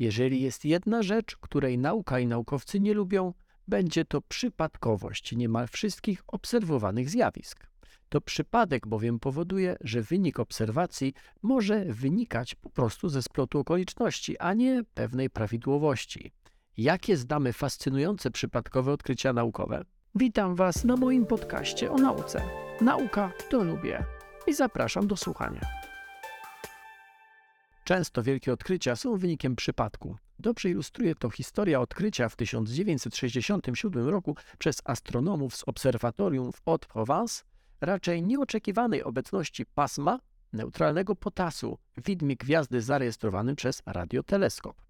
Jeżeli jest jedna rzecz, której nauka i naukowcy nie lubią, będzie to przypadkowość niemal wszystkich obserwowanych zjawisk. To przypadek bowiem powoduje, że wynik obserwacji może wynikać po prostu ze splotu okoliczności, a nie pewnej prawidłowości. Jakie znamy fascynujące przypadkowe odkrycia naukowe? Witam Was na moim podcaście o nauce. Nauka to lubię i zapraszam do słuchania. Często wielkie odkrycia są wynikiem przypadku. Dobrze ilustruje to historia odkrycia w 1967 roku przez astronomów z obserwatorium w Haute-Provence raczej nieoczekiwanej obecności pasma neutralnego potasu w widmie gwiazdy zarejestrowanym przez radioteleskop.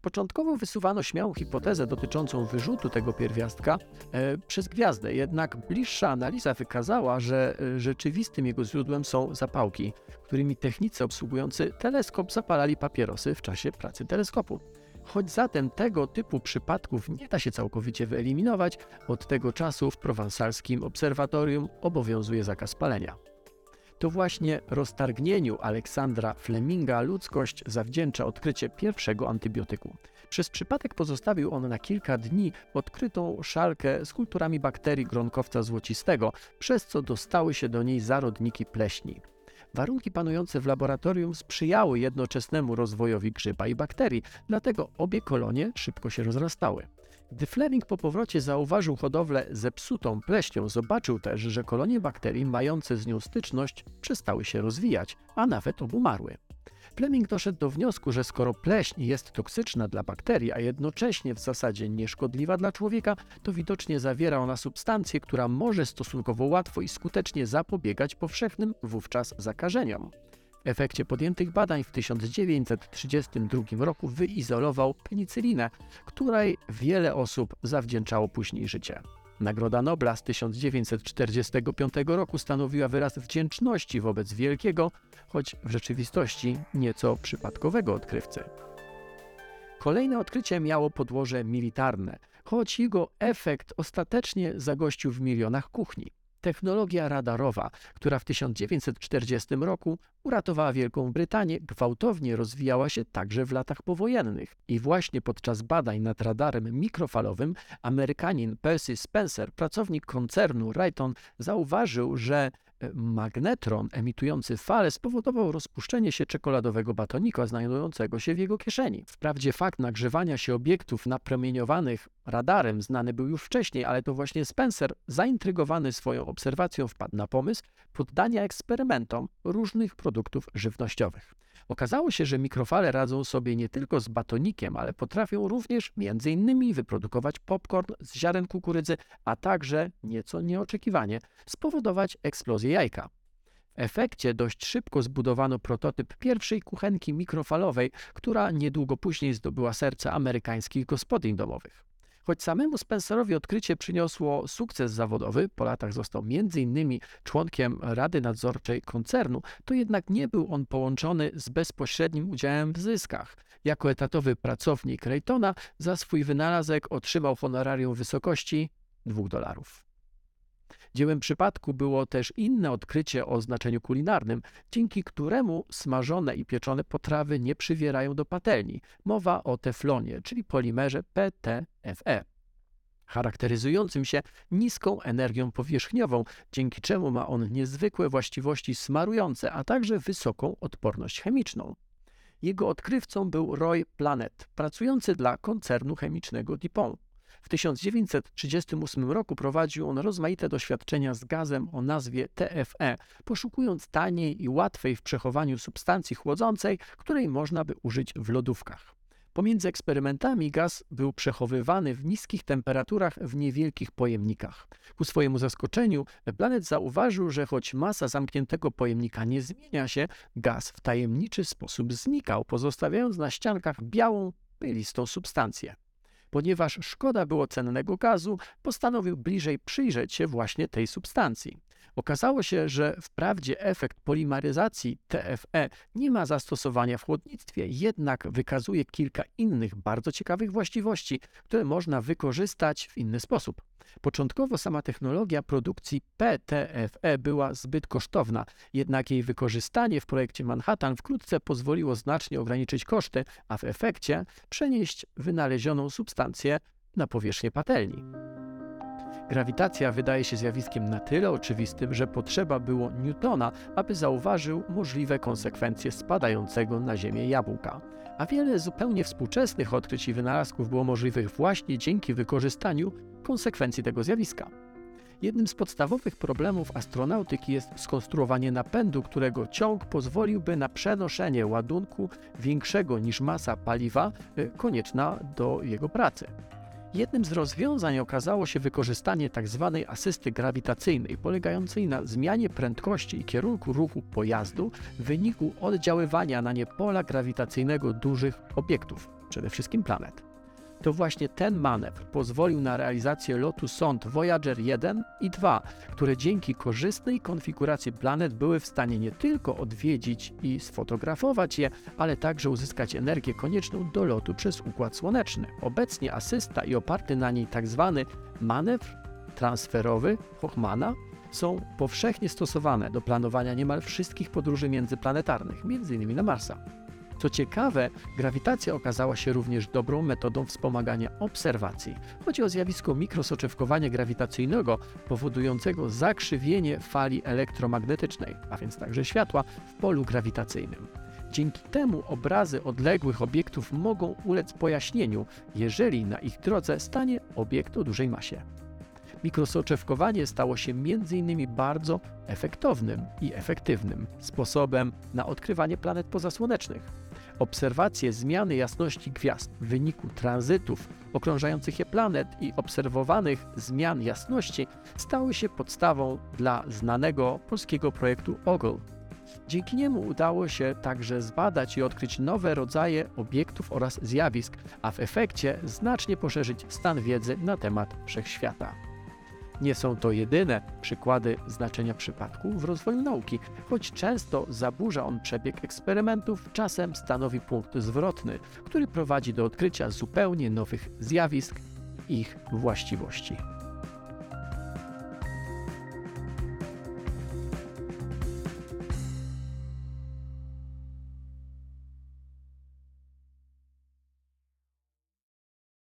Początkowo wysuwano śmiałą hipotezę dotyczącą wyrzutu tego pierwiastka e, przez gwiazdę, jednak bliższa analiza wykazała, że e, rzeczywistym jego źródłem są zapałki, którymi technicy obsługujący teleskop zapalali papierosy w czasie pracy teleskopu. Choć zatem tego typu przypadków nie da się całkowicie wyeliminować, od tego czasu w prowansalskim obserwatorium obowiązuje zakaz palenia. To właśnie roztargnieniu Aleksandra Fleminga ludzkość zawdzięcza odkrycie pierwszego antybiotyku. Przez przypadek pozostawił on na kilka dni odkrytą szalkę z kulturami bakterii gronkowca złocistego, przez co dostały się do niej zarodniki pleśni. Warunki panujące w laboratorium sprzyjały jednoczesnemu rozwojowi grzyba i bakterii, dlatego obie kolonie szybko się rozrastały. Gdy Fleming po powrocie zauważył hodowlę zepsutą pleśnią, zobaczył też, że kolonie bakterii mające z nią styczność przestały się rozwijać, a nawet obumarły. Fleming doszedł do wniosku, że skoro pleśń jest toksyczna dla bakterii, a jednocześnie w zasadzie nieszkodliwa dla człowieka, to widocznie zawiera ona substancję, która może stosunkowo łatwo i skutecznie zapobiegać powszechnym wówczas zakażeniom. W efekcie podjętych badań w 1932 roku wyizolował penicylinę, której wiele osób zawdzięczało później życie. Nagroda Nobla z 1945 roku stanowiła wyraz wdzięczności wobec wielkiego, choć w rzeczywistości nieco przypadkowego odkrywcy. Kolejne odkrycie miało podłoże militarne, choć jego efekt ostatecznie zagościł w milionach kuchni. Technologia radarowa, która w 1940 roku uratowała Wielką Brytanię, gwałtownie rozwijała się także w latach powojennych. I właśnie podczas badań nad radarem mikrofalowym Amerykanin Percy Spencer, pracownik koncernu Rayton, zauważył, że magnetron emitujący fale spowodował rozpuszczenie się czekoladowego batonika znajdującego się w jego kieszeni. Wprawdzie fakt nagrzewania się obiektów napromieniowanych radarem znany był już wcześniej, ale to właśnie Spencer, zaintrygowany swoją obserwacją, wpadł na pomysł poddania eksperymentom różnych produktów żywnościowych. Okazało się, że mikrofale radzą sobie nie tylko z batonikiem, ale potrafią również między innymi wyprodukować popcorn z ziaren kukurydzy, a także, nieco nieoczekiwanie, spowodować eksplozję jajka. W efekcie dość szybko zbudowano prototyp pierwszej kuchenki mikrofalowej, która niedługo później zdobyła serce amerykańskich gospodyń domowych. Choć samemu Spencerowi odkrycie przyniosło sukces zawodowy, po latach został m.in. członkiem Rady Nadzorczej koncernu, to jednak nie był on połączony z bezpośrednim udziałem w zyskach. Jako etatowy pracownik Raytona za swój wynalazek otrzymał honorarium w wysokości 2 dolarów. Dziełem przypadku było też inne odkrycie o znaczeniu kulinarnym, dzięki któremu smażone i pieczone potrawy nie przywierają do patelni. Mowa o teflonie, czyli polimerze PTFE charakteryzującym się niską energią powierzchniową, dzięki czemu ma on niezwykłe właściwości smarujące, a także wysoką odporność chemiczną. Jego odkrywcą był Roy Planet, pracujący dla koncernu chemicznego DuPont. W 1938 roku prowadził on rozmaite doświadczenia z gazem o nazwie TFE, poszukując taniej i łatwej w przechowaniu substancji chłodzącej, której można by użyć w lodówkach. Pomiędzy eksperymentami gaz był przechowywany w niskich temperaturach w niewielkich pojemnikach. Ku swojemu zaskoczeniu Planet zauważył, że choć masa zamkniętego pojemnika nie zmienia się, gaz w tajemniczy sposób znikał, pozostawiając na ściankach białą, pylistą substancję. Ponieważ szkoda było cennego gazu, postanowił bliżej przyjrzeć się właśnie tej substancji. Okazało się, że wprawdzie efekt polimaryzacji TFE nie ma zastosowania w chłodnictwie, jednak wykazuje kilka innych bardzo ciekawych właściwości, które można wykorzystać w inny sposób. Początkowo sama technologia produkcji PTFE była zbyt kosztowna, jednak jej wykorzystanie w projekcie Manhattan wkrótce pozwoliło znacznie ograniczyć koszty, a w efekcie przenieść wynalezioną substancję na powierzchnię patelni. Grawitacja wydaje się zjawiskiem na tyle oczywistym, że potrzeba było Newtona, aby zauważył możliwe konsekwencje spadającego na Ziemię jabłka. A wiele zupełnie współczesnych odkryć i wynalazków było możliwych właśnie dzięki wykorzystaniu konsekwencji tego zjawiska. Jednym z podstawowych problemów astronautyki jest skonstruowanie napędu, którego ciąg pozwoliłby na przenoszenie ładunku większego niż masa paliwa y, konieczna do jego pracy. Jednym z rozwiązań okazało się wykorzystanie tzw. Tak asysty grawitacyjnej, polegającej na zmianie prędkości i kierunku ruchu pojazdu w wyniku oddziaływania na nie pola grawitacyjnego dużych obiektów, przede wszystkim planet. To właśnie ten manewr pozwolił na realizację lotu sond Voyager 1 i 2, które dzięki korzystnej konfiguracji planet były w stanie nie tylko odwiedzić i sfotografować je, ale także uzyskać energię konieczną do lotu przez Układ Słoneczny. Obecnie asysta i oparty na niej tzw. Tak manewr transferowy Hochmana są powszechnie stosowane do planowania niemal wszystkich podróży międzyplanetarnych, m.in. na Marsa. Co ciekawe, grawitacja okazała się również dobrą metodą wspomagania obserwacji. Chodzi o zjawisko mikrosoczewkowania grawitacyjnego powodującego zakrzywienie fali elektromagnetycznej, a więc także światła w polu grawitacyjnym. Dzięki temu obrazy odległych obiektów mogą ulec pojaśnieniu, jeżeli na ich drodze stanie obiekt o dużej masie. Mikrosoczewkowanie stało się m.in. bardzo efektownym i efektywnym sposobem na odkrywanie planet pozasłonecznych. Obserwacje zmiany jasności gwiazd w wyniku tranzytów okrążających je planet i obserwowanych zmian jasności stały się podstawą dla znanego polskiego projektu OGLE. Dzięki niemu udało się także zbadać i odkryć nowe rodzaje obiektów oraz zjawisk, a w efekcie znacznie poszerzyć stan wiedzy na temat wszechświata. Nie są to jedyne przykłady znaczenia przypadku w rozwoju nauki, choć często zaburza on przebieg eksperymentów, czasem stanowi punkt zwrotny, który prowadzi do odkrycia zupełnie nowych zjawisk, ich właściwości.